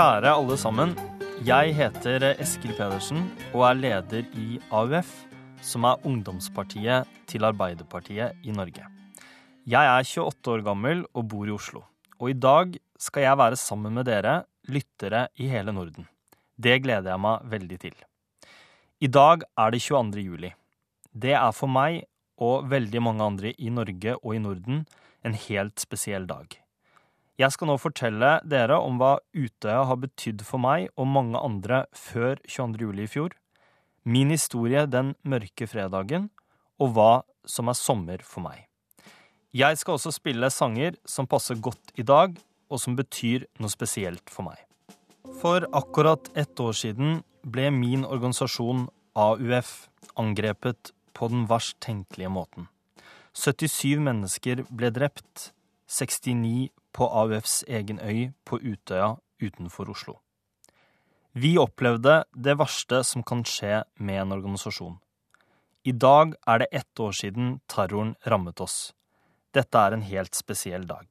Kjære alle sammen. Jeg heter Eskil Pedersen og er leder i AUF, som er ungdomspartiet til Arbeiderpartiet i Norge. Jeg er 28 år gammel og bor i Oslo. Og i dag skal jeg være sammen med dere, lyttere i hele Norden. Det gleder jeg meg veldig til. I dag er det 22. juli. Det er for meg og veldig mange andre i Norge og i Norden en helt spesiell dag. Jeg skal nå fortelle dere om hva Utøya har betydd for meg og mange andre før 22. juli i fjor, min historie den mørke fredagen, og hva som er sommer for meg. Jeg skal også spille sanger som passer godt i dag, og som betyr noe spesielt for meg. For akkurat ett år siden ble min organisasjon AUF angrepet på den verst tenkelige måten. 77 mennesker ble drept, 69 på AUFs egen øy på Utøya utenfor Oslo. Vi opplevde det verste som kan skje med en organisasjon. I dag er det ett år siden terroren rammet oss. Dette er en helt spesiell dag.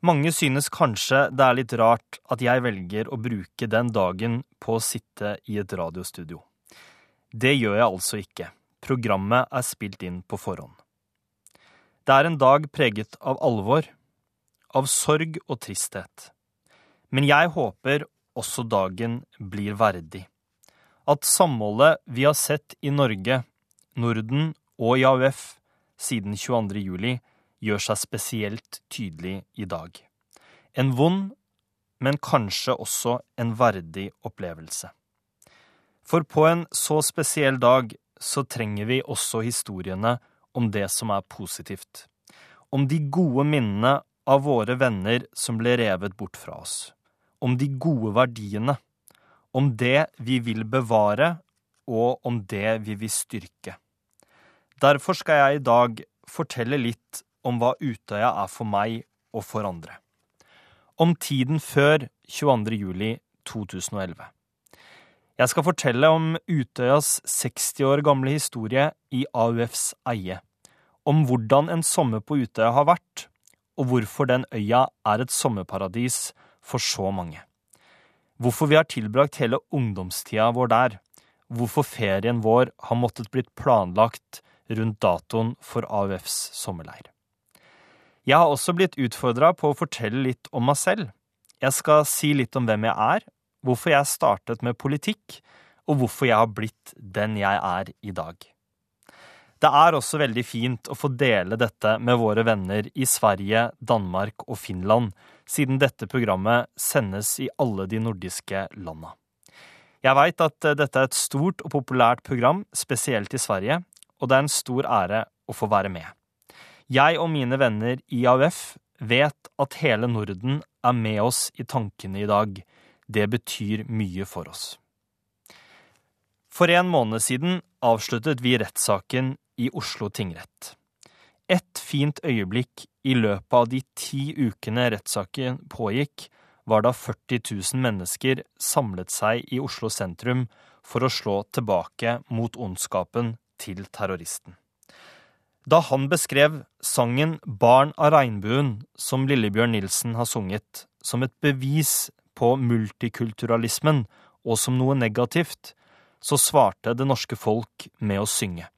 Mange synes kanskje det er litt rart at jeg velger å bruke den dagen på å sitte i et radiostudio. Det gjør jeg altså ikke. Programmet er spilt inn på forhånd. Det er en dag preget av alvor, av sorg og tristhet. Men jeg håper også dagen blir verdig. At samholdet vi har sett i Norge, Norden og i AUF siden 22. juli, gjør seg spesielt tydelig i dag. En vond, men kanskje også en verdig opplevelse. For på en så spesiell dag så trenger vi også historiene om det som er positivt. Om de gode minnene av våre venner som ble revet bort fra oss. Om de gode verdiene. Om det vi vil bevare, og om det vi vil styrke. Derfor skal jeg i dag fortelle litt om hva Utøya er for meg og for andre. Om tiden før 22. juli 2011. Jeg skal fortelle om Utøyas 60 år gamle historie i AUFs eie. Om hvordan en sommer på Utøya har vært, og hvorfor den øya er et sommerparadis for så mange. Hvorfor vi har tilbrakt hele ungdomstida vår der. Hvorfor ferien vår har måttet blitt planlagt rundt datoen for AUFs sommerleir. Jeg har også blitt utfordra på å fortelle litt om meg selv. Jeg skal si litt om hvem jeg er, hvorfor jeg startet med politikk, og hvorfor jeg har blitt den jeg er i dag. Det er også veldig fint å få dele dette med våre venner i Sverige, Danmark og Finland, siden dette programmet sendes i alle de nordiske landa. Jeg veit at dette er et stort og populært program, spesielt i Sverige, og det er en stor ære å få være med. Jeg og mine venner i AUF vet at hele Norden er med oss i tankene i dag. Det betyr mye for oss. For en måned siden avsluttet vi rettssaken i Oslo tingrett. Et fint øyeblikk i løpet av de ti ukene rettssaken pågikk, var da 40 000 mennesker samlet seg i Oslo sentrum for å slå tilbake mot ondskapen til terroristen. Da han beskrev sangen Barn av regnbuen, som Lillebjørn Nilsen har sunget, som et bevis på multikulturalismen og som noe negativt, så svarte det norske folk med å synge.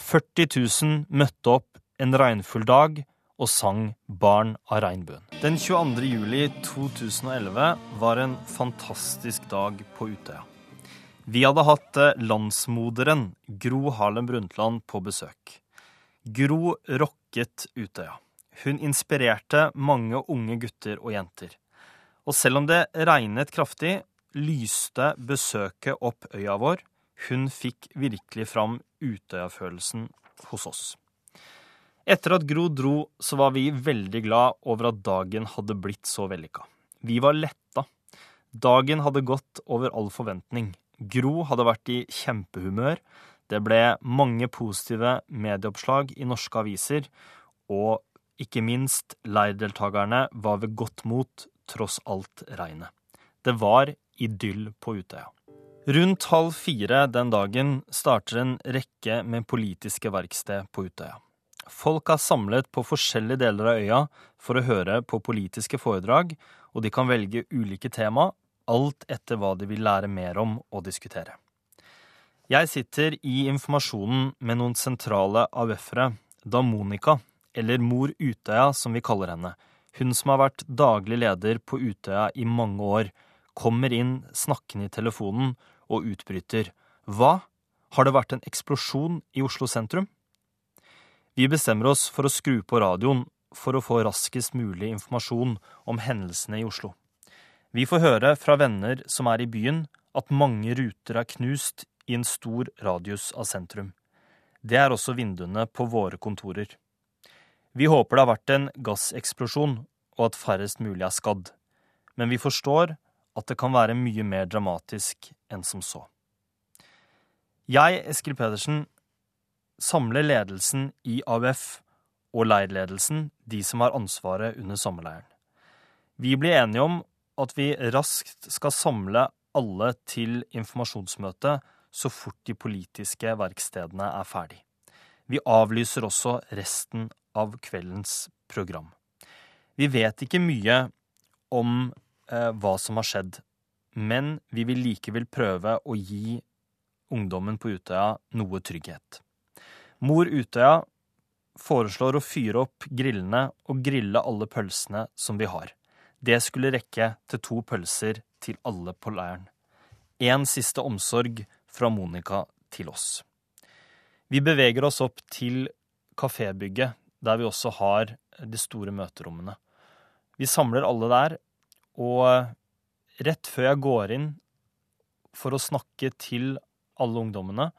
40 000 møtte opp en regnfull dag og sang Barn av regnbuen. Den 22. juli 2011 var en fantastisk dag på Utøya. Vi hadde hatt eh, landsmoderen Gro Harlem Brundtland på besøk. Gro rocket Utøya. Hun inspirerte mange unge gutter og jenter. Og selv om det regnet kraftig, lyste besøket opp øya vår. Hun fikk virkelig fram Utøya-følelsen hos oss. Etter at Gro dro, så var vi veldig glad over at dagen hadde blitt så vellykka. Vi var letta. Dagen hadde gått over all forventning. Gro hadde vært i kjempehumør. Det ble mange positive medieoppslag i norske aviser, og ikke minst leirdeltakerne var ved godt mot tross alt regnet. Det var idyll på Utøya. Rundt halv fire den dagen starter en rekke med politiske verksted på Utøya. Folk er samlet på forskjellige deler av øya for å høre på politiske foredrag, og de kan velge ulike tema, alt etter hva de vil lære mer om og diskutere. Jeg sitter i informasjonen med noen sentrale AUF-ere da Monica, eller Mor Utøya som vi kaller henne, hun som har vært daglig leder på Utøya i mange år, kommer inn snakkende i telefonen og utbryter Hva? Har det vært en eksplosjon i Oslo sentrum? Vi bestemmer oss for å skru på radioen for å få raskest mulig informasjon om hendelsene i Oslo. Vi får høre fra venner som er i byen, at mange ruter er knust i en stor radius av sentrum. Det er også vinduene på våre kontorer. Vi håper det har vært en gasseksplosjon, og at færrest mulig er skadd. Men vi forstår at det kan være mye mer dramatisk enn som så. Jeg, Eskil Pedersen, samler ledelsen i AUF og leirledelsen, de som har ansvaret under sommerleiren. Vi blir enige om at vi raskt skal samle alle til informasjonsmøte så fort de politiske verkstedene er ferdig. Vi avlyser også resten av kveldens program. Vi vet ikke mye om hva som har skjedd, men vi vil likevel prøve å gi ungdommen på Utøya noe trygghet. Mor Utøya foreslår å fyre opp grillene og grille alle pølsene som vi har. Det skulle rekke til to pølser til alle på leiren. En siste omsorg fra Monica til oss. Vi beveger oss opp til kafébygget, der vi også har de store møterommene. Vi samler alle der, og rett før jeg går inn for å snakke til alle ungdommene,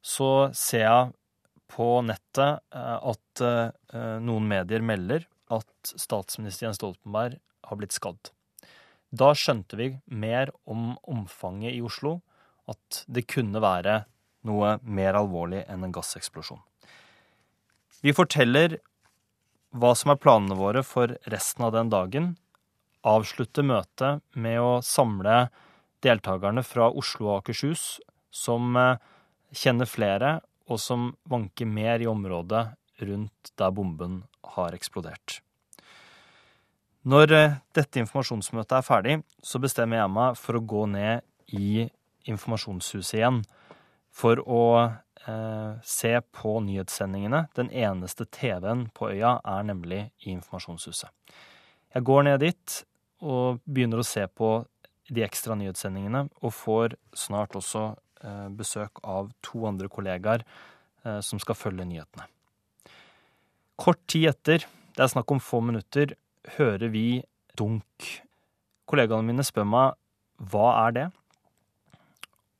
så ser jeg på nettet eh, at eh, noen medier melder at statsminister Jens Stoltenberg har blitt skadd. Da skjønte vi mer om omfanget i Oslo, at det kunne være noe mer alvorlig enn en gasseksplosjon. Vi forteller hva som er planene våre for resten av den dagen, avslutte møtet med å samle deltakerne fra Oslo og Akershus, som eh, kjenner flere og som vanker mer i området rundt der bomben har eksplodert. Når eh, dette informasjonsmøtet er ferdig, så bestemmer jeg meg for å gå ned i informasjonshuset igjen for å eh, se på nyhetssendingene. Den eneste TV-en på øya er nemlig i informasjonshuset. Jeg går ned dit og begynner å se på de ekstra nyhetssendingene, og får snart også Eh, besøk av to andre kollegaer eh, som skal følge nyhetene. Kort tid etter, det er snakk om få minutter, hører vi dunk. Kollegaene mine spør meg hva er det?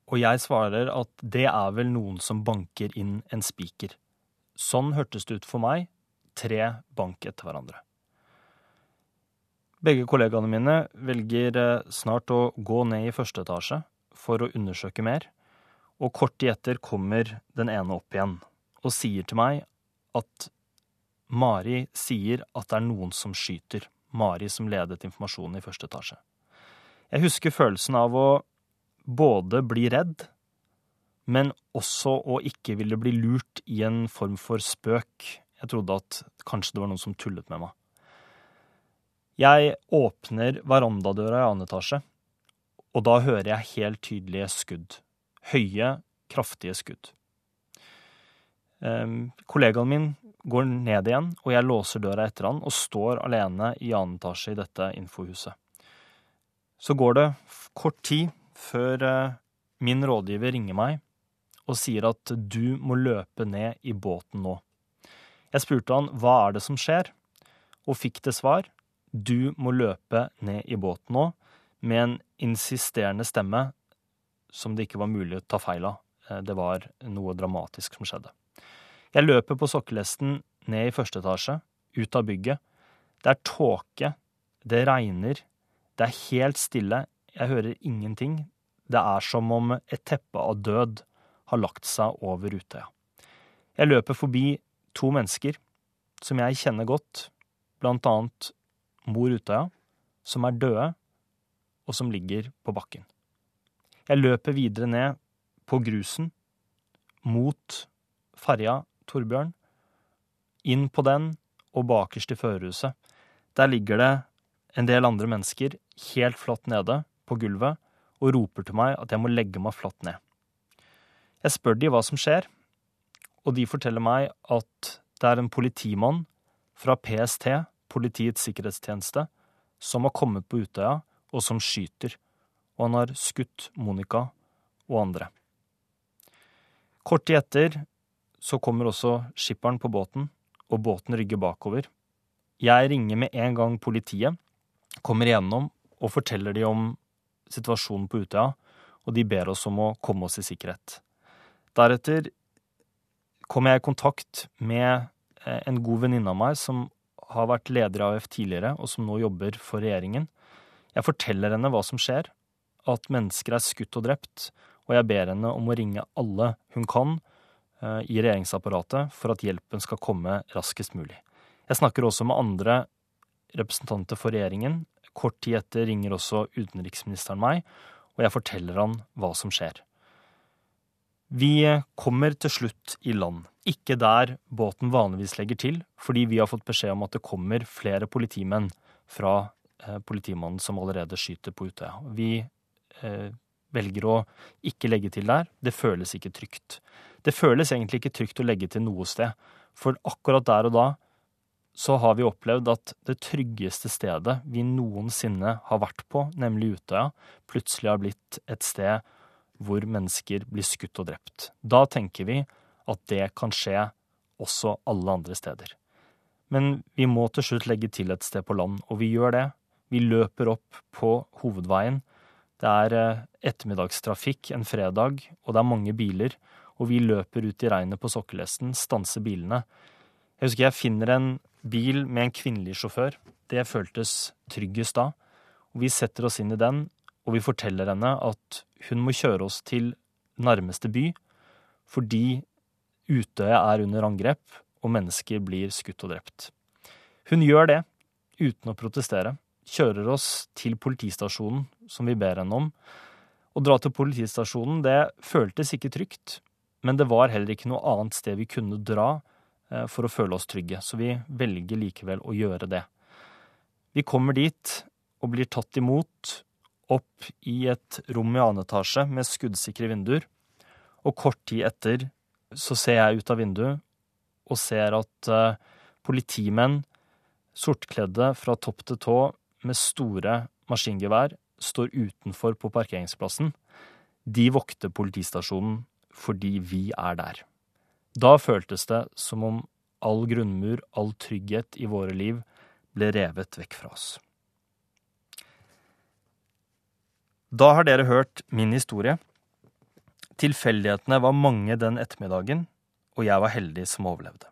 Og jeg svarer at det er vel noen som banker inn en spiker. Sånn hørtes det ut for meg, tre bank etter hverandre. Begge kollegaene mine velger eh, snart å gå ned i første etasje for å undersøke mer og kort tid etter kommer den ene opp igjen og sier til meg at Mari sier at det er noen som skyter. Mari som ledet informasjonen i første etasje. Jeg husker følelsen av å både bli redd, men også å ikke ville bli lurt i en form for spøk. Jeg trodde at kanskje det var noen som tullet med meg. Jeg åpner verandadøra i annen etasje, og da hører jeg helt tydelige skudd høye, kraftige skudd. Um, kollegaen min går ned igjen, og jeg låser døra etter han og står alene i annen etasje i dette infohuset. Så går det kort tid før uh, min rådgiver ringer meg og sier at du må løpe ned i båten nå. Jeg spurte han hva er det som skjer, og fikk det svar du må løpe ned i båten nå, med en insisterende stemme som det ikke var mulig å ta feil av. Eh, det var noe dramatisk som skjedde. Jeg løper på sokkelesten ned i første etasje, ut av bygget. Det er tåke, det regner, det er helt stille, jeg hører ingenting. Det er som om et teppe av død har lagt seg over Utøya. Jeg løper forbi to mennesker som jeg kjenner godt, blant annet mor Utøya, som er døde, og som ligger på bakken. Jeg løper videre ned på grusen, mot ferja Torbjørn, inn på den og bakerst i førerhuset. Der ligger det en del andre mennesker helt flatt nede på gulvet og roper til meg at jeg må legge meg flatt ned. Jeg spør de hva som skjer, og de forteller meg at det er en politimann fra PST, Politiets sikkerhetstjeneste, som har kommet på Utøya, og som skyter, og han har skutt Monica og andre. Kort tid etter så kommer også skipperen på båten, og båten rygger bakover. Jeg ringer med en gang politiet, kommer igjennom og forteller de om situasjonen på Utøya, og de ber oss om å komme oss i sikkerhet. Deretter kommer jeg i kontakt med eh, en god venninne av meg som har vært leder av AUF tidligere, og som nå jobber for regjeringen. Jeg forteller henne hva som skjer, at mennesker er skutt og drept, og jeg ber henne om å ringe alle hun kan eh, i regjeringsapparatet for at hjelpen skal komme raskest mulig. Jeg snakker også med andre representanter for regjeringen. Kort tid etter ringer også utenriksministeren meg, og jeg forteller han hva som skjer. Vi kommer til slutt i land. Ikke der båten vanligvis legger til, fordi vi har fått beskjed om at det kommer flere politimenn fra eh, politimannen som allerede skyter på Utøya. Vi eh, velger å ikke legge til der. Det føles ikke trygt. Det føles egentlig ikke trygt å legge til noe sted, for akkurat der og da så har vi opplevd at det tryggeste stedet vi noensinne har vært på, nemlig Utøya, plutselig har blitt et sted hvor mennesker blir skutt og drept. Da tenker vi at det kan skje også alle andre steder. Men vi må til slutt legge til et sted på land, og vi gjør det. Vi løper opp på hovedveien. Det er eh, ettermiddagstrafikk en fredag, og det er mange biler. Og vi løper ut i regnet på Sokkelesten, stanser bilene. Jeg husker jeg finner en bil med en kvinnelig sjåfør. Det føltes tryggest da. Og vi setter oss inn i den, og vi forteller henne at hun må kjøre oss til nærmeste by, fordi Utøya er under angrep, og mennesker blir skutt og drept. Hun gjør det, uten å protestere, kjører oss til politistasjonen, som vi ber henne om. Å dra til politistasjonen, det føltes ikke trygt, men det var heller ikke noe annet sted vi kunne dra Eh, for å føle oss trygge, så vi velger likevel å gjøre det. Vi kommer dit og blir tatt imot opp i et rom i annen etasje med skuddsikre vinduer, og kort tid etter så ser jeg ut av vinduet og ser at uh, politimenn, sortkledde fra topp til tå med store maskingevær, står utenfor på parkeringsplassen. De vokter politistasjonen fordi vi er der. Da føltes det som om all grunnmur, all trygghet i våre liv ble revet vekk fra oss. Da har dere hørt min historie. Tilfeldighetene var mange den ettermiddagen, og jeg var heldig som overlevde.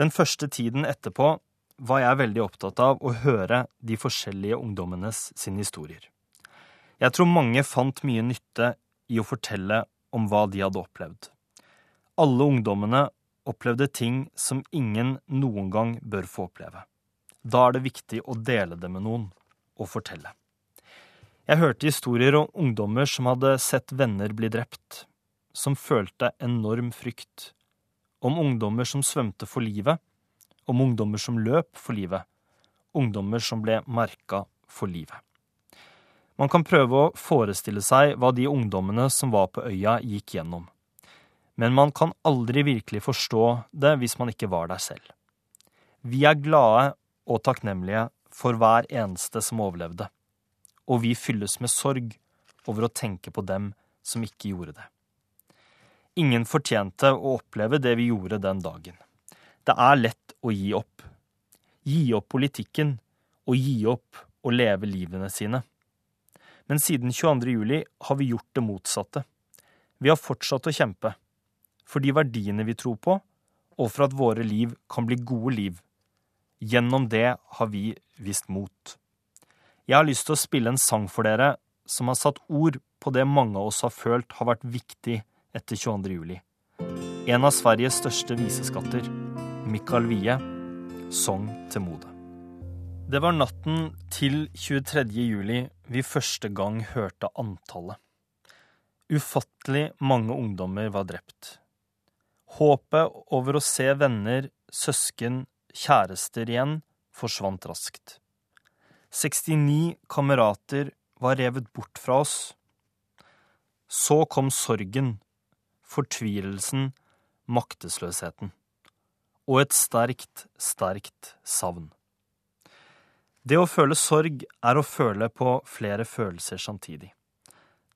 Den første tiden etterpå var jeg veldig opptatt av å høre de forskjellige ungdommenes sine historier. Jeg tror mange fant mye nytte i å fortelle om hva de hadde opplevd. Alle ungdommene opplevde ting som ingen noen gang bør få oppleve. Da er det viktig å dele det med noen og fortelle. Jeg hørte historier om ungdommer som hadde sett venner bli drept, som følte enorm frykt, om ungdommer som svømte for livet, om ungdommer som løp for livet, ungdommer som ble merka for livet. Man kan prøve å forestille seg hva de ungdommene som var på øya, gikk gjennom. Men man kan aldri virkelig forstå det hvis man ikke var der selv. Vi er glade og takknemlige for hver eneste som overlevde, og vi fylles med sorg over å tenke på dem som ikke gjorde det. Ingen fortjente å oppleve det vi gjorde den dagen. Det er lett å gi opp. Gi opp politikken og gi opp å leve livene sine. Men siden 22. juli har vi gjort det motsatte. Vi har fortsatt å kjempe for de verdiene vi tror på, og for at våre liv kan bli gode liv. Gjennom det har vi vist mot. Jeg har lyst til å spille en sang for dere som har satt ord på det mange av oss har følt har vært viktig etter 22. juli. En av Sveriges største viseskatter, Mikael Wie, sang til mode'. Det var natten til 23. juli vi første gang hørte antallet. Ufattelig mange ungdommer var drept. Håpet over å se venner, søsken, kjærester igjen forsvant raskt. 69 kamerater var revet bort fra oss. Så kom sorgen, fortvilelsen, maktesløsheten. Og et sterkt, sterkt savn. Det å føle sorg er å føle på flere følelser samtidig.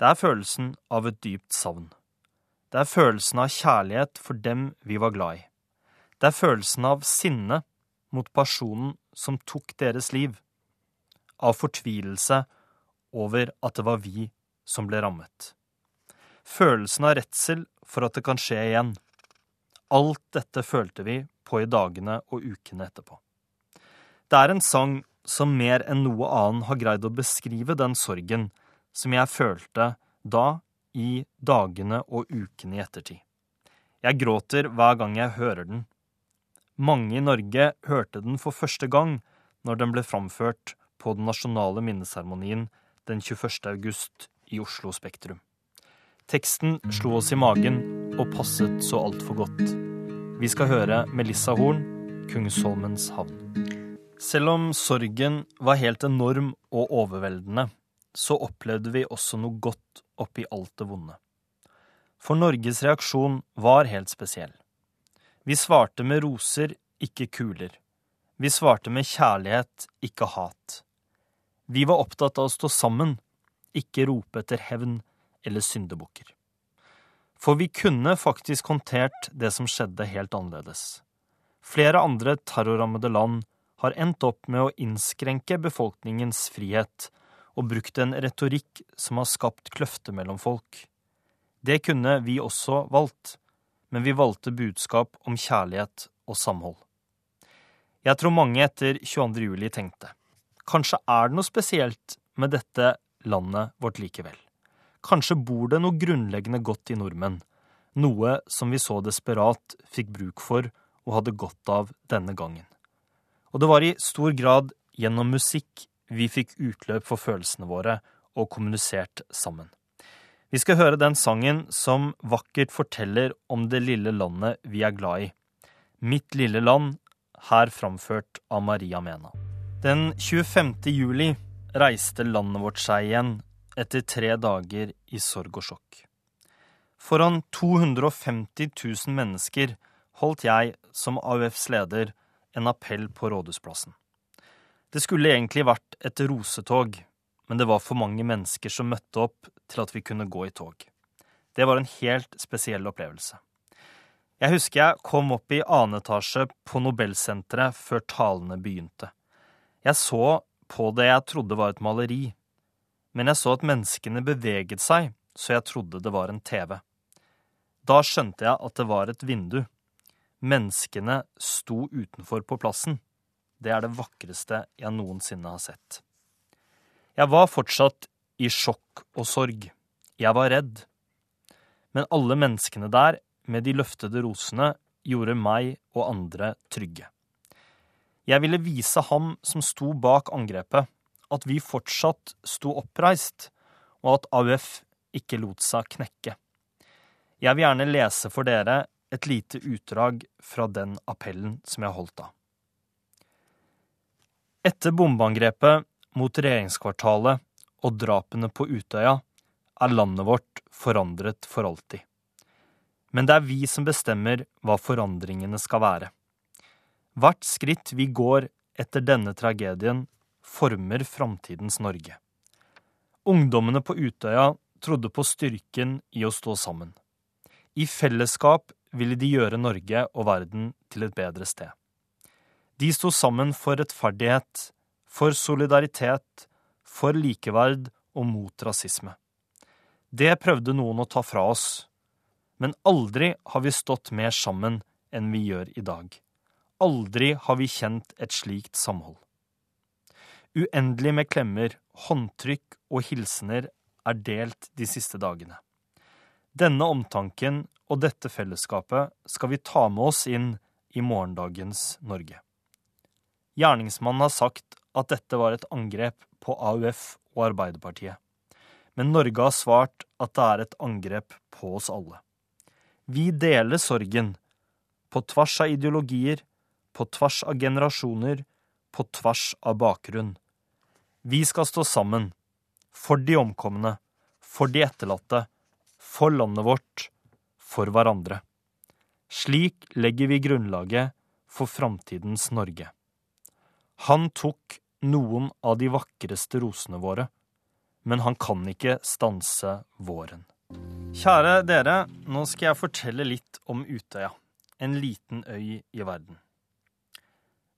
Det er følelsen av et dypt savn. Det er følelsen av kjærlighet for dem vi var glad i. Det er følelsen av sinne mot personen som tok deres liv. Av fortvilelse over at det var vi som ble rammet. Følelsen av redsel for at det kan skje igjen. Alt dette følte vi på i dagene og ukene etterpå. Det er en sang som mer enn noe annen har greid å beskrive den sorgen som jeg følte da i dagene og ukene i ettertid. Jeg gråter hver gang jeg hører den. Mange i Norge hørte den for første gang når den ble framført på den nasjonale minneseremonien den 21. august i Oslo Spektrum. Teksten slo oss i magen og passet så altfor godt. Vi skal høre Melissa Horn, 'Kungsholmens havn'. Selv om sorgen var helt enorm og overveldende, så opplevde vi også noe godt oppi alt det vonde. For Norges reaksjon var helt spesiell. Vi svarte med roser, ikke kuler. Vi svarte med kjærlighet, ikke hat. Vi var opptatt av å stå sammen, ikke rope etter hevn eller syndebukker. For vi kunne faktisk håndtert det som skjedde, helt annerledes. Flere andre terrorrammede land har endt opp med å innskrenke befolkningens frihet og brukt en retorikk som har skapt kløfter mellom folk. Det kunne vi også valgt, men vi valgte budskap om kjærlighet og samhold. Jeg tror mange etter 22. juli tenkte kanskje er det noe spesielt med dette landet vårt likevel. Kanskje bor det noe grunnleggende godt i nordmenn, noe som vi så desperat fikk bruk for og hadde godt av denne gangen. Og det var i stor grad gjennom musikk vi fikk utløp for følelsene våre og kommunisert sammen. Vi skal høre den sangen som vakkert forteller om det lille landet vi er glad i. Mitt lille land, her framført av Maria Mena. Den 25. juli reiste landet vårt seg igjen etter tre dager i sorg og sjokk. Foran 250 000 mennesker holdt jeg som AUFs leder en appell på Rådhusplassen. Det skulle egentlig vært et rosetog, men det var for mange mennesker som møtte opp til at vi kunne gå i tog. Det var en helt spesiell opplevelse. Jeg husker jeg kom opp i annen etasje på Nobelsenteret før talene begynte. Jeg så på det jeg trodde var et maleri, men jeg så at menneskene beveget seg, så jeg trodde det var en TV. Da skjønte jeg at det var et vindu. Menneskene sto utenfor på plassen. Det er det vakreste jeg noensinne har sett. Jeg var fortsatt i sjokk og sorg. Jeg var redd. Men alle menneskene der, med de løftede rosene, gjorde meg og andre trygge. Jeg ville vise ham som sto bak angrepet, at vi fortsatt sto oppreist, og at AUF ikke lot seg knekke. Jeg vil gjerne lese for dere et lite utdrag fra den appellen som jeg holdt da. Etter bombeangrepet mot regjeringskvartalet og drapene på Utøya er landet vårt forandret for alltid. Men det er vi som bestemmer hva forandringene skal være. Hvert skritt vi går etter denne tragedien, former framtidens Norge. Ungdommene på Utøya trodde på styrken i å stå sammen. I fellesskap ville de gjøre Norge og verden til et bedre sted. De sto sammen for rettferdighet, for solidaritet, for likeverd og mot rasisme. Det prøvde noen å ta fra oss, men aldri har vi stått mer sammen enn vi gjør i dag. Aldri har vi kjent et slikt samhold. Uendelig med klemmer, håndtrykk og hilsener er delt de siste dagene. Denne omtanken og dette fellesskapet skal vi ta med oss inn i morgendagens Norge. Gjerningsmannen har sagt at dette var et angrep på AUF og Arbeiderpartiet. Men Norge har svart at det er et angrep på oss alle. Vi deler sorgen, på tvers av ideologier, på tvers av generasjoner, på tvers av bakgrunn. Vi skal stå sammen. For de omkomne. For de etterlatte. For landet vårt. For hverandre. Slik legger vi grunnlaget for framtidens Norge. Han tok noen av de vakreste rosene våre, men han kan ikke stanse våren. Kjære dere, nå skal jeg fortelle litt om Utøya, en liten øy i verden.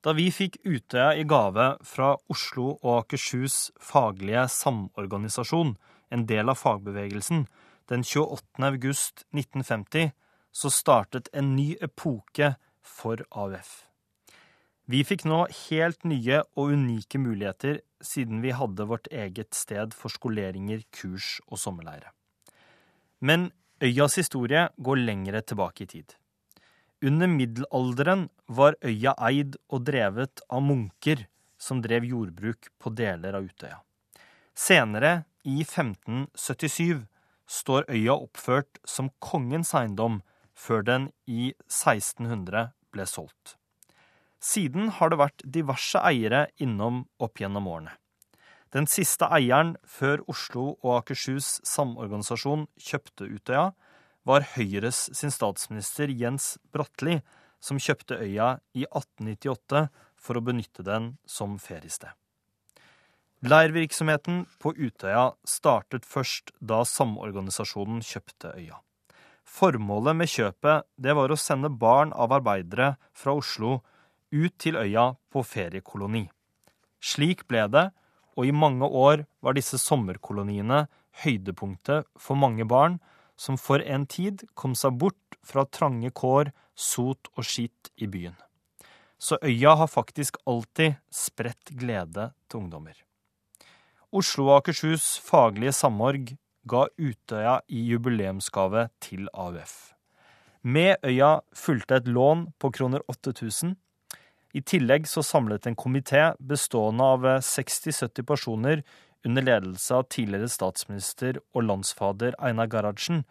Da vi fikk Utøya i gave fra Oslo og Akershus faglige samorganisasjon, en del av fagbevegelsen, den 28. august 1950, så startet en ny epoke for AUF. Vi fikk nå helt nye og unike muligheter siden vi hadde vårt eget sted for skoleringer, kurs og sommerleire. Men øyas historie går lengre tilbake i tid. Under middelalderen var øya eid og drevet av munker som drev jordbruk på deler av Utøya. Senere, i 1577, står øya oppført som kongens eiendom før den i 1600 ble solgt. Siden har det vært diverse eiere innom opp gjennom årene. Den siste eieren før Oslo og Akershus samorganisasjon kjøpte Utøya, var Høyres sin statsminister Jens Bratli, som kjøpte øya i 1898 for å benytte den som feriested. Leirvirksomheten på Utøya startet først da samorganisasjonen kjøpte øya. Formålet med kjøpet det var å sende barn av arbeidere fra Oslo ut til øya på feriekoloni. Slik ble det, og i mange år var disse sommerkoloniene høydepunktet for mange barn som for en tid kom seg bort fra trange kår, sot og skitt i byen. Så øya har faktisk alltid spredt glede til ungdommer. Oslo og Akershus faglige samorg ga Utøya i jubileumsgave til AUF. Med øya fulgte et lån på kroner 8000. I tillegg så samlet en komité bestående av 60-70 personer under ledelse av tidligere statsminister og landsfader Einar Gerhardsen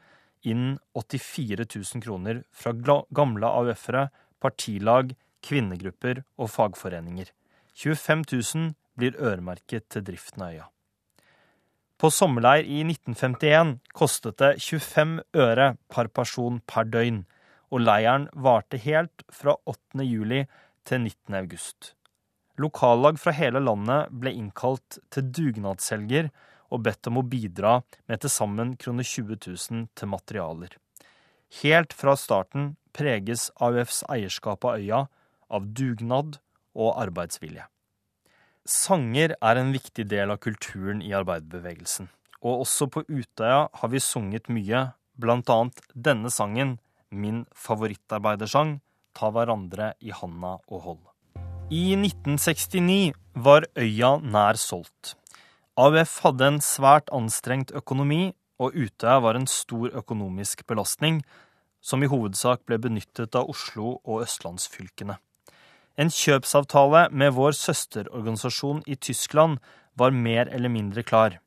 inn 84 000 kroner fra gamle AUF-ere, partilag, kvinnegrupper og fagforeninger. 25 000 blir øremerket til driften av øya. På sommerleir i 1951 kostet det 25 øre per person per døgn, og leiren varte helt fra 8. juli til 19. august. Lokallag fra hele landet ble innkalt til dugnadshelger og bedt om å bidra med til sammen kroner 20 000 til materialer. Helt fra starten preges AUFs eierskap av øya av dugnad og arbeidsvilje. Sanger er en viktig del av kulturen i arbeiderbevegelsen. Og også på Utøya har vi sunget mye, blant annet denne sangen, min favorittarbeidersang, Ta hverandre i handa og hold. I 1969 var øya nær solgt. AUF hadde en svært anstrengt økonomi, og Utøya var en stor økonomisk belastning, som i hovedsak ble benyttet av Oslo og østlandsfylkene. En kjøpsavtale med vår søsterorganisasjon i Tyskland var mer eller mindre klar,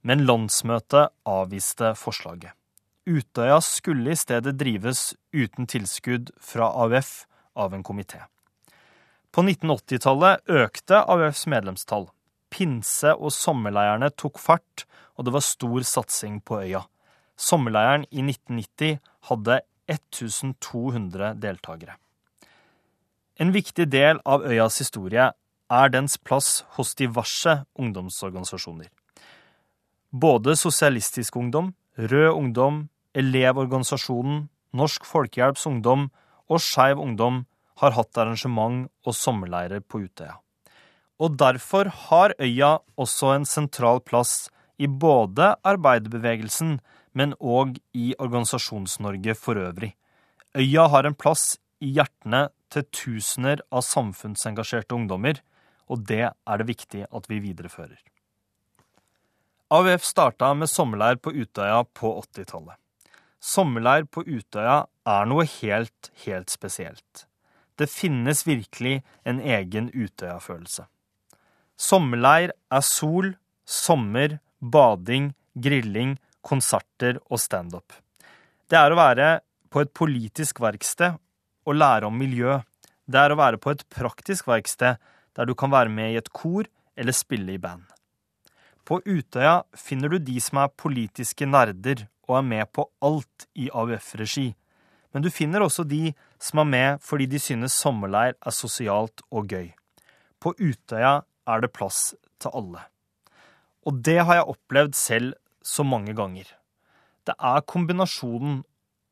men landsmøtet avviste forslaget. Utøya skulle i stedet drives uten tilskudd fra AUF av en komité. På 1980-tallet økte AUFs medlemstall. Pinse- og sommerleirene tok fart, og det var stor satsing på øya. Sommerleiren i 1990 hadde 1200 deltakere. En viktig del av øyas historie er dens plass hos diverse ungdomsorganisasjoner. Både Sosialistisk Ungdom, Rød Ungdom, Elevorganisasjonen, Norsk Folkehjelps Ungdom og Skeiv Ungdom har hatt arrangement og sommerleirer på Utøya. Og derfor har øya også en sentral plass i både arbeiderbevegelsen, men òg i Organisasjons-Norge for øvrig. Øya har en plass i hjertene til tusener av samfunnsengasjerte ungdommer, og det er det viktig at vi viderefører. AUF starta med sommerleir på Utøya på 80-tallet. Sommerleir på Utøya er noe helt, helt spesielt. Det finnes virkelig en egen Utøya-følelse. Sommerleir er sol, sommer, bading, grilling, konserter og standup. Det er å være på et politisk verksted og lære om miljø. Det er å være på et praktisk verksted der du kan være med i et kor eller spille i band. På Utøya finner du de som er politiske nerder og er med på alt i AUF-regi. Men du finner også de som er med fordi de synes sommerleir er sosialt og gøy. På Utøya er det plass til alle. Og det har jeg opplevd selv så mange ganger. Det er kombinasjonen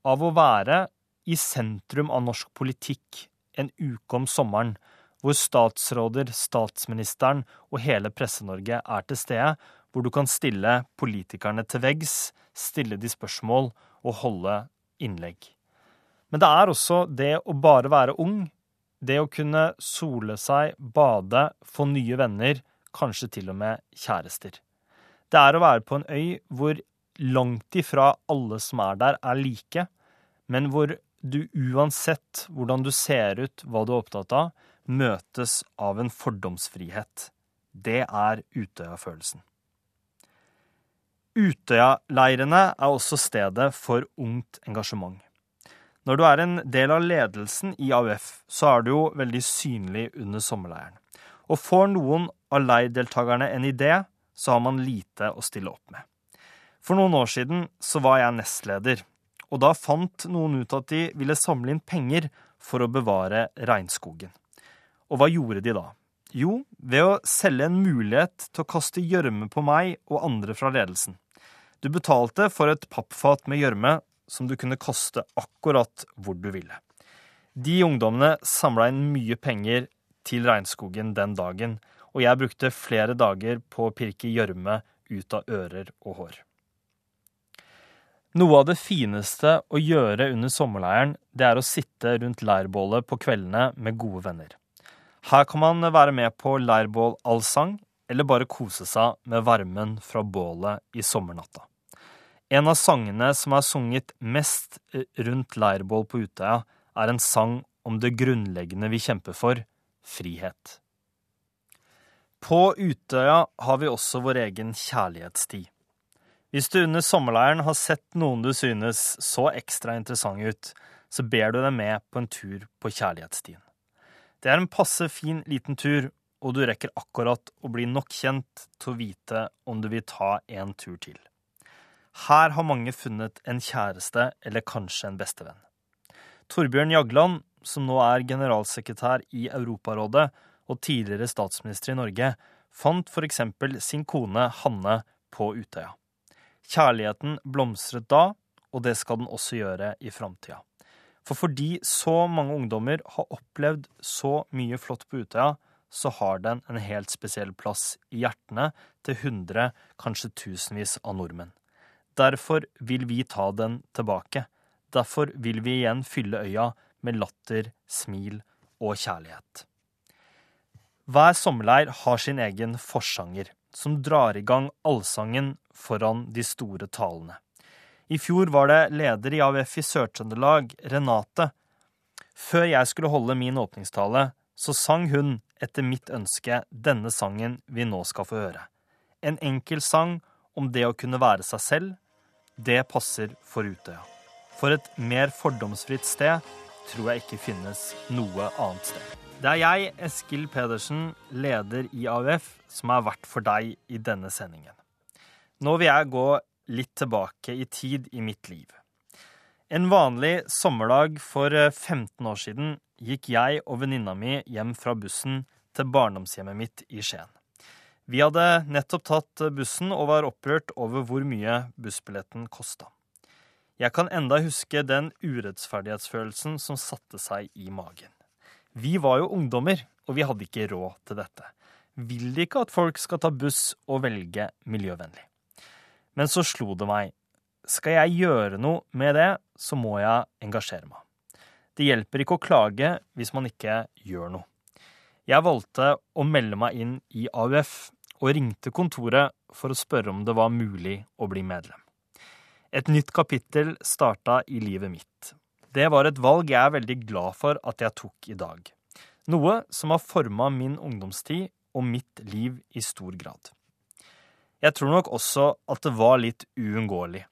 av å være i sentrum av norsk politikk en uke om sommeren, hvor statsråder, statsministeren og hele Presse-Norge er til stede, hvor du kan stille politikerne til veggs, stille de spørsmål og holde innlegg. Men det er også det å bare være ung, det å kunne sole seg, bade, få nye venner, kanskje til og med kjærester. Det er å være på en øy hvor langt ifra alle som er der, er like, men hvor du uansett hvordan du ser ut, hva du er opptatt av, møtes av en fordomsfrihet. Det er Utøya-følelsen. Utøya-leirene er også stedet for ungt engasjement. Når du er en del av ledelsen i AUF, så er du jo veldig synlig under sommerleiren. Og får noen av leirdeltakerne en idé, så har man lite å stille opp med. For noen år siden så var jeg nestleder, og da fant noen ut at de ville samle inn penger for å bevare regnskogen. Og hva gjorde de da? Jo, ved å selge en mulighet til å kaste gjørme på meg og andre fra ledelsen. Du betalte for et pappfat med gjørme som du kunne kaste akkurat hvor du ville. De ungdommene samla inn mye penger til regnskogen den dagen, og jeg brukte flere dager på å pirke gjørme ut av ører og hår. Noe av det fineste å gjøre under sommerleiren, det er å sitte rundt leirbålet på kveldene med gode venner. Her kan man være med på leirbålallsang, eller bare kose seg med varmen fra bålet i sommernatta. En av sangene som er sunget mest rundt leirbål på Utøya, er en sang om det grunnleggende vi kjemper for frihet. På Utøya har vi også vår egen kjærlighetstid. Hvis du under sommerleiren har sett noen du synes så ekstra interessant ut, så ber du dem med på en tur på kjærlighetsstien. Det er en passe fin liten tur, og du rekker akkurat å bli nok kjent til å vite om du vil ta en tur til. Her har mange funnet en kjæreste eller kanskje en bestevenn. Torbjørn Jagland, som nå er generalsekretær i Europarådet og tidligere statsminister i Norge, fant for eksempel sin kone Hanne på Utøya. Kjærligheten blomstret da, og det skal den også gjøre i framtida. For fordi så mange ungdommer har opplevd så mye flott på Utøya, så har den en helt spesiell plass i hjertene til hundre, kanskje tusenvis av nordmenn. Derfor vil vi ta den tilbake. Derfor vil vi igjen fylle øya med latter, smil og kjærlighet. Hver sommerleir har sin egen forsanger som drar i gang allsangen foran de store talene. I fjor var det leder i AUF i Sør-Trøndelag, Renate. Før jeg skulle holde min åpningstale, så sang hun etter mitt ønske denne sangen vi nå skal få høre. En enkel sang om det å kunne være seg selv. Det passer for Utøya. For et mer fordomsfritt sted tror jeg ikke finnes noe annet sted. Det er jeg, Eskil Pedersen, leder i AUF, som er vert for deg i denne sendingen. Nå vil jeg gå litt tilbake i tid i mitt liv. En vanlig sommerdag for 15 eh, år siden gikk jeg og venninna mi hjem fra bussen til barndomshjemmet mitt i Skien. Vi hadde nettopp tatt bussen og var opprørt over hvor mye bussbilletten kosta. Jeg kan enda huske den urettferdighetsfølelsen som satte seg i magen. Vi var jo ungdommer, og vi hadde ikke råd til dette. Vil de ikke at folk skal ta buss og velge miljøvennlig? Men så slo det meg. Skal jeg gjøre noe med det, så må jeg engasjere meg. Det hjelper ikke å klage hvis man ikke gjør noe. Jeg valgte å melde meg inn i AUF, og ringte kontoret for å spørre om det var mulig å bli medlem. Et nytt kapittel starta i livet mitt. Det var et valg jeg er veldig glad for at jeg tok i dag. Noe som har forma min ungdomstid og mitt liv i stor grad. Jeg tror nok også at det var litt uunngåelig.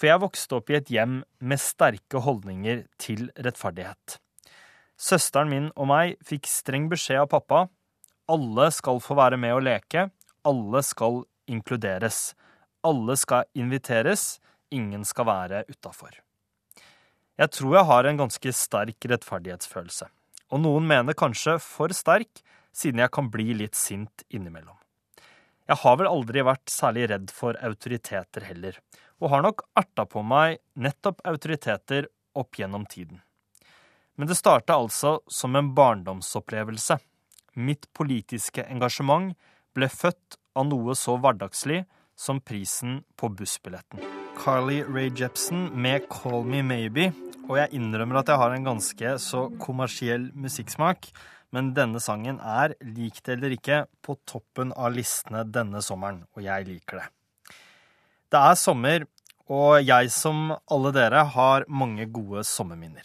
For jeg vokste opp i et hjem med sterke holdninger til rettferdighet. Søsteren min og meg fikk streng beskjed av pappa. Alle skal få være med å leke. Alle skal inkluderes. Alle skal inviteres, ingen skal være utafor. Jeg tror jeg har en ganske sterk rettferdighetsfølelse. Og noen mener kanskje for sterk, siden jeg kan bli litt sint innimellom. Jeg har vel aldri vært særlig redd for autoriteter heller, og har nok erta på meg nettopp autoriteter opp gjennom tiden. Men det starta altså som en barndomsopplevelse. Mitt politiske engasjement ble født av noe så hverdagslig som prisen på bussbilletten. Carly Rae Jepsen med 'Call Me Maybe', og jeg innrømmer at jeg har en ganske så kommersiell musikksmak, men denne sangen er, lik det eller ikke, på toppen av listene denne sommeren, og jeg liker det. Det er sommer, og jeg som alle dere har mange gode sommerminner.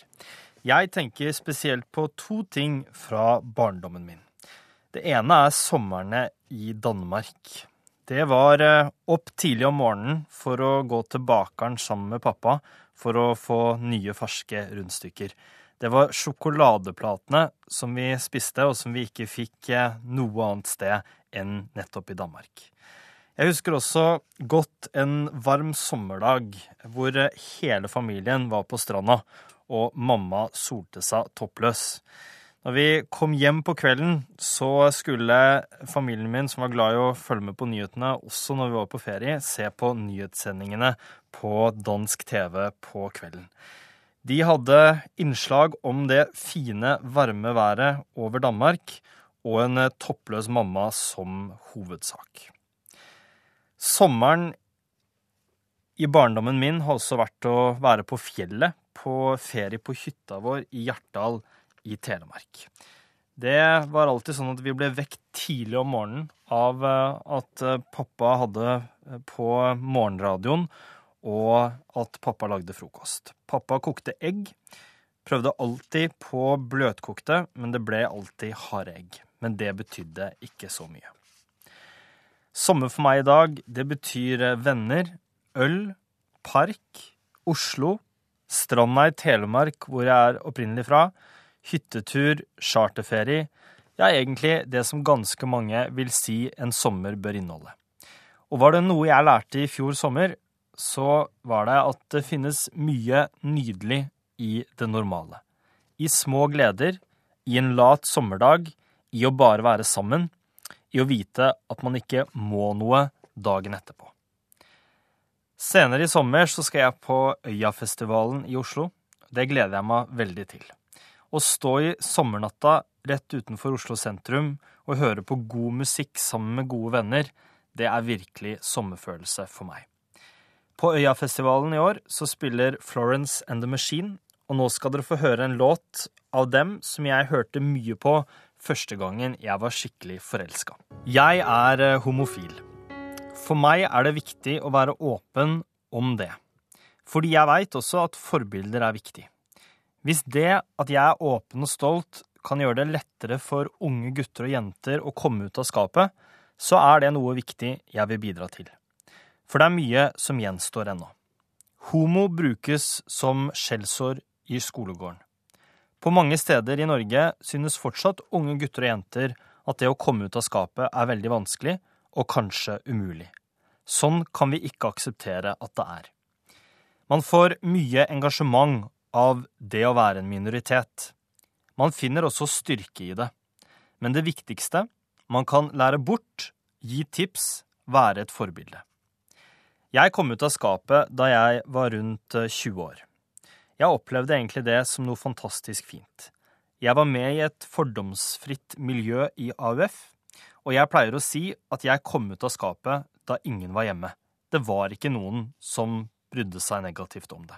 Jeg tenker spesielt på to ting fra barndommen min. Det ene er somrene i Danmark. Det var eh, opp tidlig om morgenen for å gå til bakeren sammen med pappa for å få nye, ferske rundstykker. Det var sjokoladeplatene som vi spiste, og som vi ikke fikk eh, noe annet sted enn nettopp i Danmark. Jeg husker også godt en varm sommerdag hvor eh, hele familien var på stranda, og mamma solte seg toppløs. Når vi kom hjem på kvelden, så skulle familien min, som var glad i å følge med på nyhetene, også når vi var på ferie, se på nyhetssendingene på dansk TV på kvelden. De hadde innslag om det fine, varme været over Danmark og en eh, toppløs mamma som hovedsak. Sommeren i barndommen min har også vært å være på fjellet, på ferie på hytta vår i Hjartdal i Telemark. Det var alltid sånn at vi ble vekt tidlig om morgenen av eh, at eh, pappa hadde på morgenradioen og at pappa lagde frokost. Pappa kokte egg. Prøvde alltid på bløtkokte, men det ble alltid harde egg. Men det betydde ikke så mye. Sommer for meg i dag, det betyr venner, øl, park, Oslo, stranda i Telemark, hvor jeg er opprinnelig fra, hyttetur, charterferie, ja, egentlig det som ganske mange vil si en sommer bør inneholde. Og var det noe jeg lærte i fjor sommer, så var det at det finnes mye nydelig i det normale. I små gleder, i en lat sommerdag, i å bare være sammen, i å vite at man ikke må noe dagen etterpå. Senere i sommer så skal jeg på Øyafestivalen i Oslo. Det gleder jeg meg veldig til. Å stå i sommernatta rett utenfor Oslo sentrum og høre på god musikk sammen med gode venner, det er virkelig sommerfølelse for meg. På Øyafestivalen i år så spiller Florence and the Machine, og nå skal dere få høre en låt av dem som jeg hørte mye på første gangen jeg var skikkelig forelska. Jeg er eh, homofil. For meg er det viktig å være åpen om det. Fordi jeg veit også at forbilder er viktig. Hvis det at jeg er åpen og stolt kan gjøre det lettere for unge gutter og jenter å komme ut av skapet, så er det noe viktig jeg vil bidra til. For det er mye som gjenstår ennå. Homo brukes som skjellsår i skolegården. På mange steder i Norge synes fortsatt unge gutter og jenter at det å komme ut av skapet er veldig vanskelig, og kanskje umulig. Sånn kan vi ikke akseptere at det er. Man får mye engasjement av det å være en minoritet. Man finner også styrke i det. Men det viktigste man kan lære bort, gi tips, være et forbilde. Jeg kom ut av skapet da jeg var rundt 20 eh, år. Jeg opplevde egentlig det som noe fantastisk fint. Jeg var med i et fordomsfritt miljø i AUF, og jeg pleier å si at jeg kom ut av skapet da ingen var hjemme. Det var ikke noen som brydde seg negativt om det.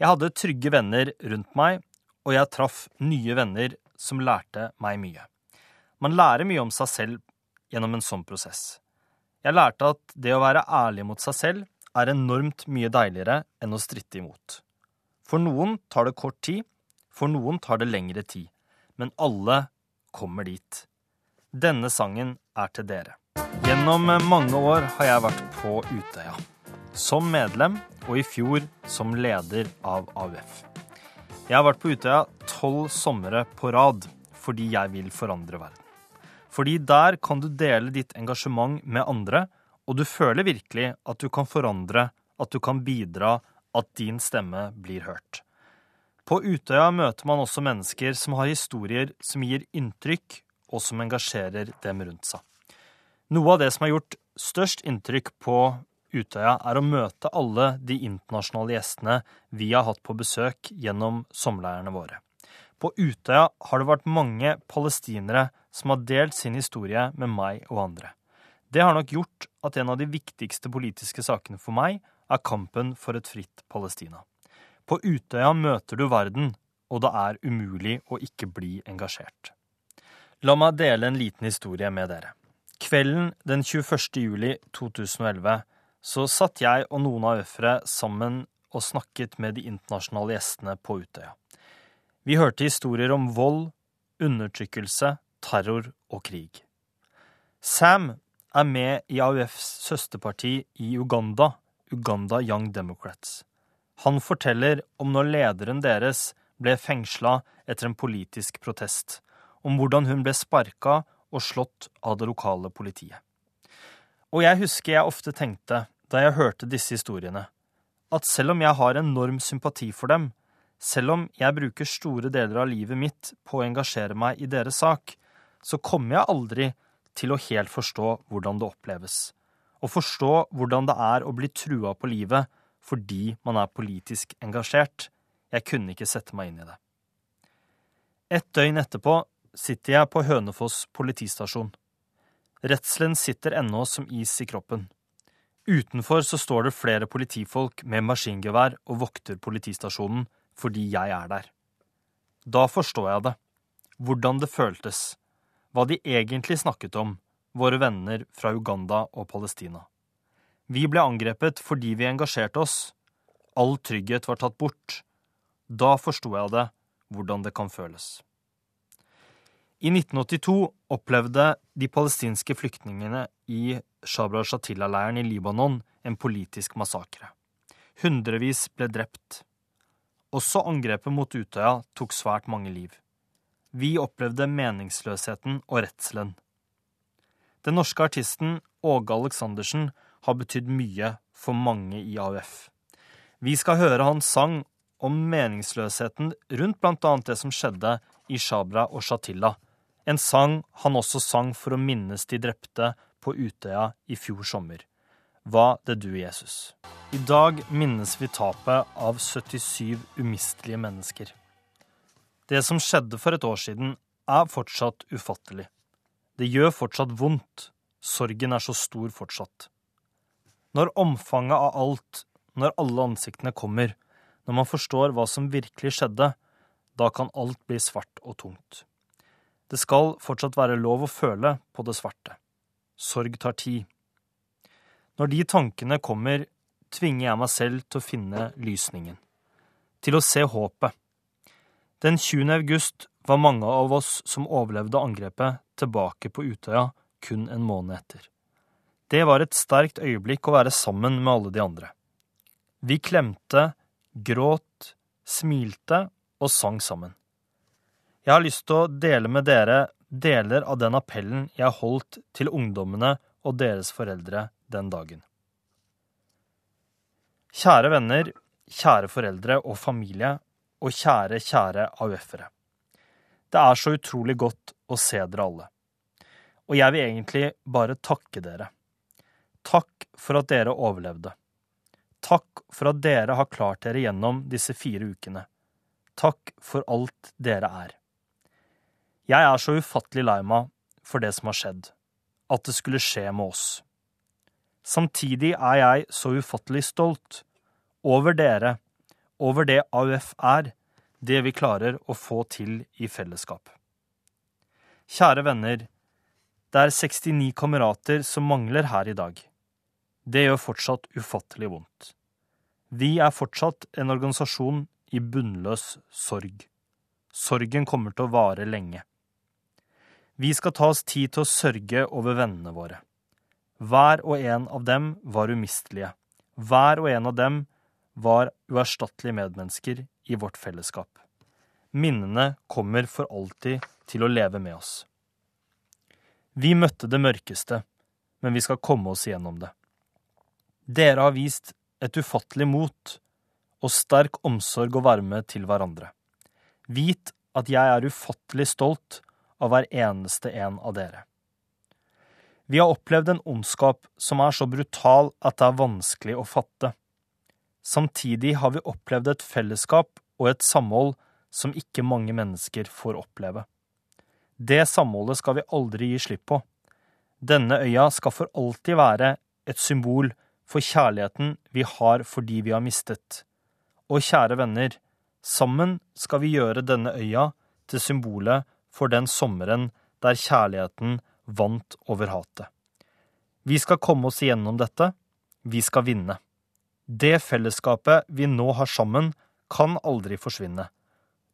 Jeg hadde trygge venner rundt meg, og jeg traff nye venner som lærte meg mye. Man lærer mye om seg selv gjennom en sånn prosess. Jeg lærte at det å være ærlig mot seg selv er enormt mye deiligere enn å stritte imot. For noen tar det kort tid, for noen tar det lengre tid, men alle kommer dit. Denne sangen er til dere. Gjennom mange år har jeg vært på Utøya. Som medlem, og i fjor som leder av AUF. Jeg har vært på Utøya tolv somre på rad fordi jeg vil forandre verden. Fordi der kan du dele ditt engasjement med andre, og du føler virkelig at du kan forandre, at du kan bidra, at din stemme blir hørt. På Utøya møter man også mennesker som har historier som gir inntrykk, og som engasjerer dem rundt seg. Noe av det som har gjort størst inntrykk på Utøya, er å møte alle de internasjonale gjestene vi har hatt på besøk gjennom sommerleirene våre. På Utøya har det vært mange palestinere som har delt sin historie med meg og andre. Det har nok gjort at en av de viktigste politiske sakene for meg er kampen for et fritt Palestina. På Utøya møter du verden, og det er umulig å ikke bli engasjert. La meg dele en liten historie med dere. Kvelden den 21. juli 2011 så satt jeg og noen av øfere sammen og snakket med de internasjonale gjestene på Utøya. Vi hørte historier om vold, undertrykkelse, terror og krig. Sam er med i AUFs søsterparti i Uganda, Uganda Young Democrats. Han forteller om når lederen deres ble fengsla etter en politisk protest, om hvordan hun ble sparka og slått av det lokale politiet. Og jeg husker jeg ofte tenkte, da jeg hørte disse historiene, at selv om jeg har enorm sympati for dem, selv om jeg bruker store deler av livet mitt på å engasjere meg i deres sak, så kommer jeg aldri til å helt forstå hvordan det oppleves, og forstå hvordan det er å bli trua på livet fordi man er politisk engasjert. Jeg kunne ikke sette meg inn i det. Et døgn etterpå sitter jeg på Hønefoss politistasjon. Redselen sitter ennå som is i kroppen. Utenfor så står det flere politifolk med maskingevær og vokter politistasjonen fordi jeg er der. Da forstår jeg det, hvordan det føltes hva de egentlig snakket om, våre venner fra Uganda og Palestina. Vi ble angrepet fordi vi engasjerte oss. All trygghet var tatt bort. Da forsto jeg det, hvordan det kan føles. I 1982 opplevde de palestinske flyktningene i Shabra Shatila-leiren i Libanon en politisk massakre. Hundrevis ble drept. Også angrepet mot Utøya tok svært mange liv. Vi opplevde meningsløsheten og redselen. Den norske artisten Åge Aleksandersen har betydd mye for mange i AUF. Vi skal høre hans sang om meningsløsheten rundt annet det som skjedde i Shabra og Shatilla, en sang han også sang for å minnes de drepte på Utøya i fjor sommer. Hva det du, Jesus? I dag minnes vi tapet av 77 umistelige mennesker. Det som skjedde for et år siden, er fortsatt ufattelig. Det gjør fortsatt vondt. Sorgen er så stor fortsatt. Når omfanget av alt, når alle ansiktene kommer, når man forstår hva som virkelig skjedde, da kan alt bli svart og tungt. Det skal fortsatt være lov å føle på det svarte. Sorg tar tid. Når de tankene kommer, tvinger jeg meg selv til å finne lysningen. Til å se håpet. Den 20. august var mange av oss som overlevde angrepet, tilbake på Utøya kun en måned etter. Det var et sterkt øyeblikk å være sammen med alle de andre. Vi klemte, gråt, smilte og sang sammen. Jeg har lyst til å dele med dere deler av den appellen jeg holdt til ungdommene og deres foreldre den dagen. Kjære venner, kjære foreldre og familie og kjære, kjære AUF-ere. Det er så utrolig godt å se dere alle. Og jeg vil egentlig bare takke dere. Takk for at dere overlevde. Takk for at dere har klart dere gjennom disse fire ukene. Takk for alt dere er. Jeg er så ufattelig lei meg for det som har skjedd, at det skulle skje med oss. Samtidig er jeg så ufattelig stolt over dere over det AUF er, det vi klarer å få til i fellesskap. Kjære venner, det er 69 kamerater som mangler her i dag. Det gjør fortsatt ufattelig vondt. Vi er fortsatt en organisasjon i bunnløs sorg. Sorgen kommer til å vare lenge. Vi skal ta oss tid til å sørge over vennene våre. Hver og en av dem var umistelige. Hver og en av dem var uerstattelige medmennesker i vårt fellesskap. Minnene kommer for alltid til å leve med oss. Vi møtte det mørkeste, men vi skal komme oss igjennom det. Dere har vist et ufattelig mot og sterk omsorg og varme til hverandre. Vit at jeg er ufattelig stolt av hver eneste en av dere. Vi har opplevd en ondskap som er så brutal at det er vanskelig å fatte. Samtidig har vi opplevd et fellesskap og et samhold som ikke mange mennesker får oppleve. Det samholdet skal vi aldri gi slipp på. Denne øya skal for alltid være et symbol for kjærligheten vi har for de vi har mistet. Og kjære venner, sammen skal vi gjøre denne øya til symbolet for den sommeren der kjærligheten vant over hatet. Vi skal komme oss igjennom dette. Vi skal vinne. Det fellesskapet vi nå har sammen, kan aldri forsvinne.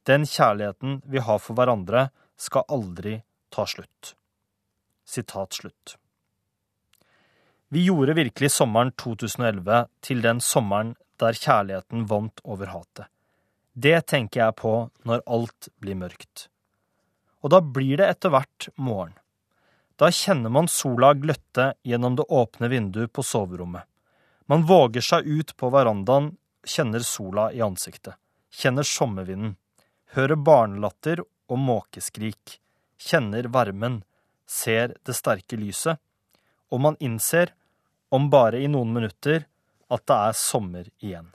Den kjærligheten vi har for hverandre, skal aldri ta slutt. Sitat slutt. Vi gjorde virkelig sommeren 2011 til den sommeren der kjærligheten vant over hatet. Det tenker jeg på når alt blir mørkt. Og da blir det etter hvert morgen. Da kjenner man sola gløtte gjennom det åpne vinduet på soverommet. Man våger seg ut på verandaen, kjenner sola i ansiktet, kjenner sommervinden, hører barnelatter og måkeskrik, kjenner varmen, ser det sterke lyset, og man innser, om bare i noen minutter, at det er sommer igjen.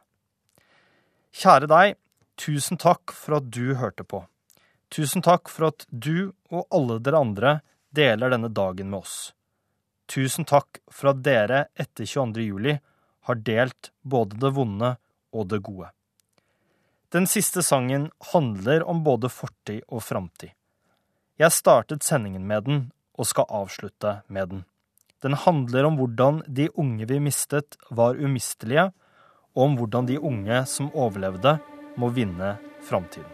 Kjære deg, tusen takk for at du hørte på. Tusen takk for at du og alle dere andre deler denne dagen med oss. Tusen takk for at dere etter 22. juli har delt både det vonde og det gode. Den siste sangen handler om både fortid og framtid. Jeg startet sendingen med den, og skal avslutte med den. Den handler om hvordan de unge vi mistet, var umistelige, og om hvordan de unge som overlevde, må vinne framtiden.